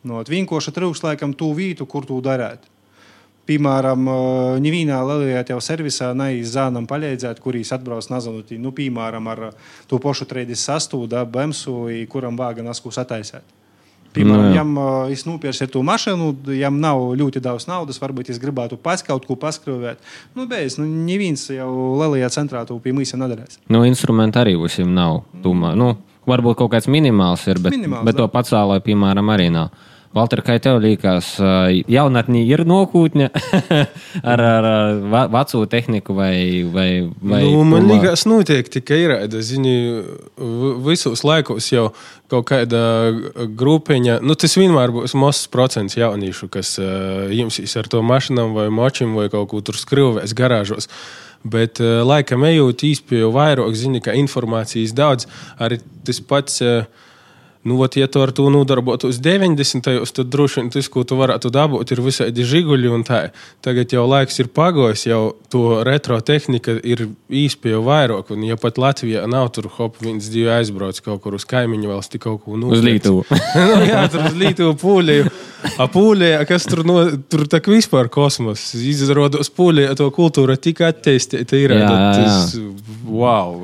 No, vienkārši trūkst laikam to vietu, kur to darīt. Piemēram, Nīvīnā Lielajā jau servisā neizdzēnam palīdzēt, kurīs atbrauc nezinu, nu, piemēram, ar to pašu 36. BMSu, kuram vāga nasku sataisēt. Piemēram, no, nu, ja es nopirku to mašīnu, ja nav ļoti daudz naudas, varbūt es gribētu pats kaut ko paskrūvēt. Nu, bez, nu, neviens jau lielajā centrā to pie mums nedarēs. Nu, instrumenti arī visiem nav. Tumā. Nu, varbūt kaut kāds minimāls ir, bet, minimāls, bet to pacēlāju, piemēram, arī nav. Valter, kā tev liekas, jaunatnē ir nokūtne ar, ar, veco tehniku vai, vai, vai nu, Man liekas, noteikti, ka ir. Zini, visos laikos jau kaut kāda grupiņa, nu tas vienmēr būs mazs procents jauniešu, kas uh, jums ar to mašīnām vai močiem vai kaut ko tur skrūvēs garāžos. Bet, laikam, ejot īstenībā vairāk, zini, ka informācijas daudz, arī tas pats. Uh, Nu, ot, ja tu ar to nodarbotos 90. gados, tad droši vien tas, ko tu varētu dabūt, ir visādi žiguļi un tā. Tagad jau laiks ir pagājis, jau to retro tehnika ir jau vairāk. Un, ja pat Latvijā nav tur hop, viens divi aizbrauc kaut kur uz kaimiņu valsti, kaut ko. Uz Lītuvu. nu, jā, tur uz Lītuvu pūlēju. Apūlē, kas tur, no, tur tā kā vispār kosmos. Izrādās, pūlē to kultūra tik attīstīta ir. Jā, jā. Tas, wow,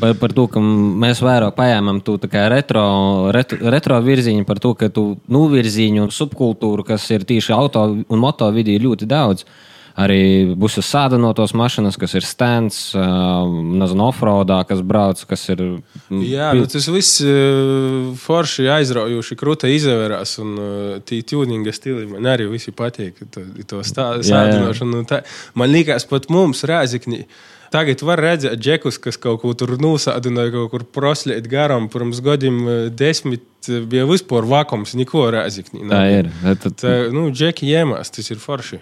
par, par to, ka mēs vairāk paēmam to retro retro, retro virziņu, par to, ka tu novirziņu un subkultūru, kas ir tieši auto un moto vidī, ir ļoti daudz. Arī būs sādinotos mašīnas, kas ir stands, nezinu, offroadā, kas brauc, kas ir. Jā, nu, tas viss forši aizraujoši, krūta izvērās, un tī tuninga stili man arī visi patīk. To, to sādinošanu. Man liekas, pat mums rēzikņi. Tagad var redzēt, džekus, kas kaut ko tur nosādināja, kaut kur proslēt garām. Pirms gadiem eh, desmit eh, bija vispār vakums, neko rēzikņi. Tā ir. Tad... Tā, nu, džeki iemās, tas ir forši.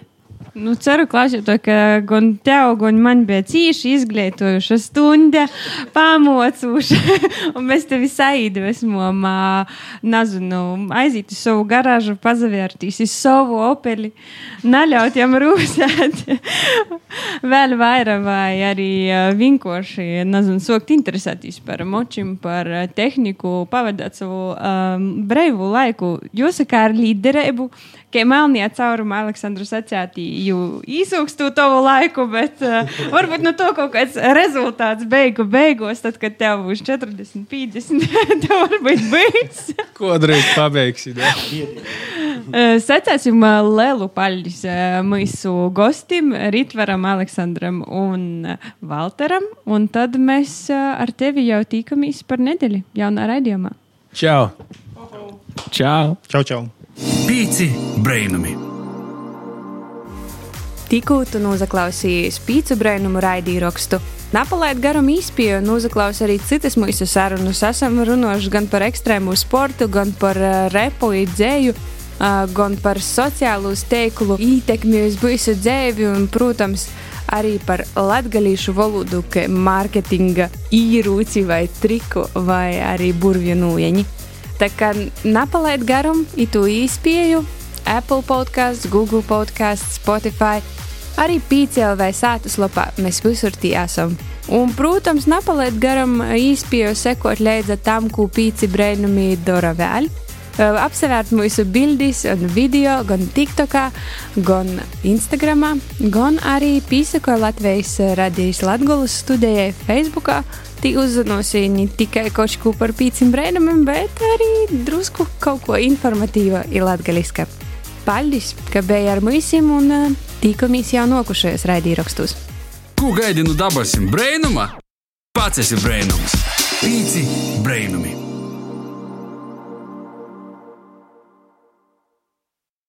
Nu, ceru, klausītāji, ka gan tev, gan man bija cīši izglītojuša stunda, pamocūša, un mēs tevi saīdvesmojam, nezinu, aiziet uz savu garāžu, pazavērtīs uz savu opeli, naļaut jam rūsēt. Vēl vairāk, vai arī vienkārši, nezinu, sokt interesēties par močim, par tehniku, pavadāt savu um, breivu laiku, jāsaka ar līderību, ka melnajā caurumā Aleksandru sacētīju īsūkstu tavu laiku, bet uh, varbūt no to kaut kāds rezultāts beigu beigos, tad, kad tev būs 40, 50, tev varbūt beigs. Kodreiz pabeigsi. Sacēsim uh, lielu paļģis mūsu gostim, Ritvaram, Aleksandram un Valteram, un tad mēs ar tevi jau tīkamies par nedēļu jaunā raidījumā. Čau! Čau! Čau, čau! Pīci brainami! Tikko tu noklausījies pīci brainumu raidījumu. Napalaid garam īspēju un uzaklaus arī citas mūsu sarunas. Esam runājuši gan par ekstrēmu sportu, gan par uh, repu dzēju, uh, gan par sociālo steiklu ietekmi uz visu dzīvi un, protams, arī par latgalīšu valodu, kā mārketinga īrūci vai triku vai arī burvju nūjeņi. Tā kā napalaid garam, itu īspēju Apple podkāsts, Google podkāsts, Spotify, arī PCLV sātas lapā mēs visur tie esam. Un, protams, napalaid garam īspēju sekot līdzi tam, ko pīci brēnumi dara vēl apsevērt mūsu bildes un video gan TikTok, gan Instagram, gan arī pīsakoja Latvijas radijas Latgulas studijai Facebook. Tī uzzināsi ne tikai kaut ko par pīcim brēnumiem, bet arī drusku kaut ko informatīvu ir latgaliska. Paldies, ka bija ar mums un tīkamies jau nokušajos raidījumos. Ko gaidi no dabasim brēnuma? Pats esi brēnums. Pīci brēnumi!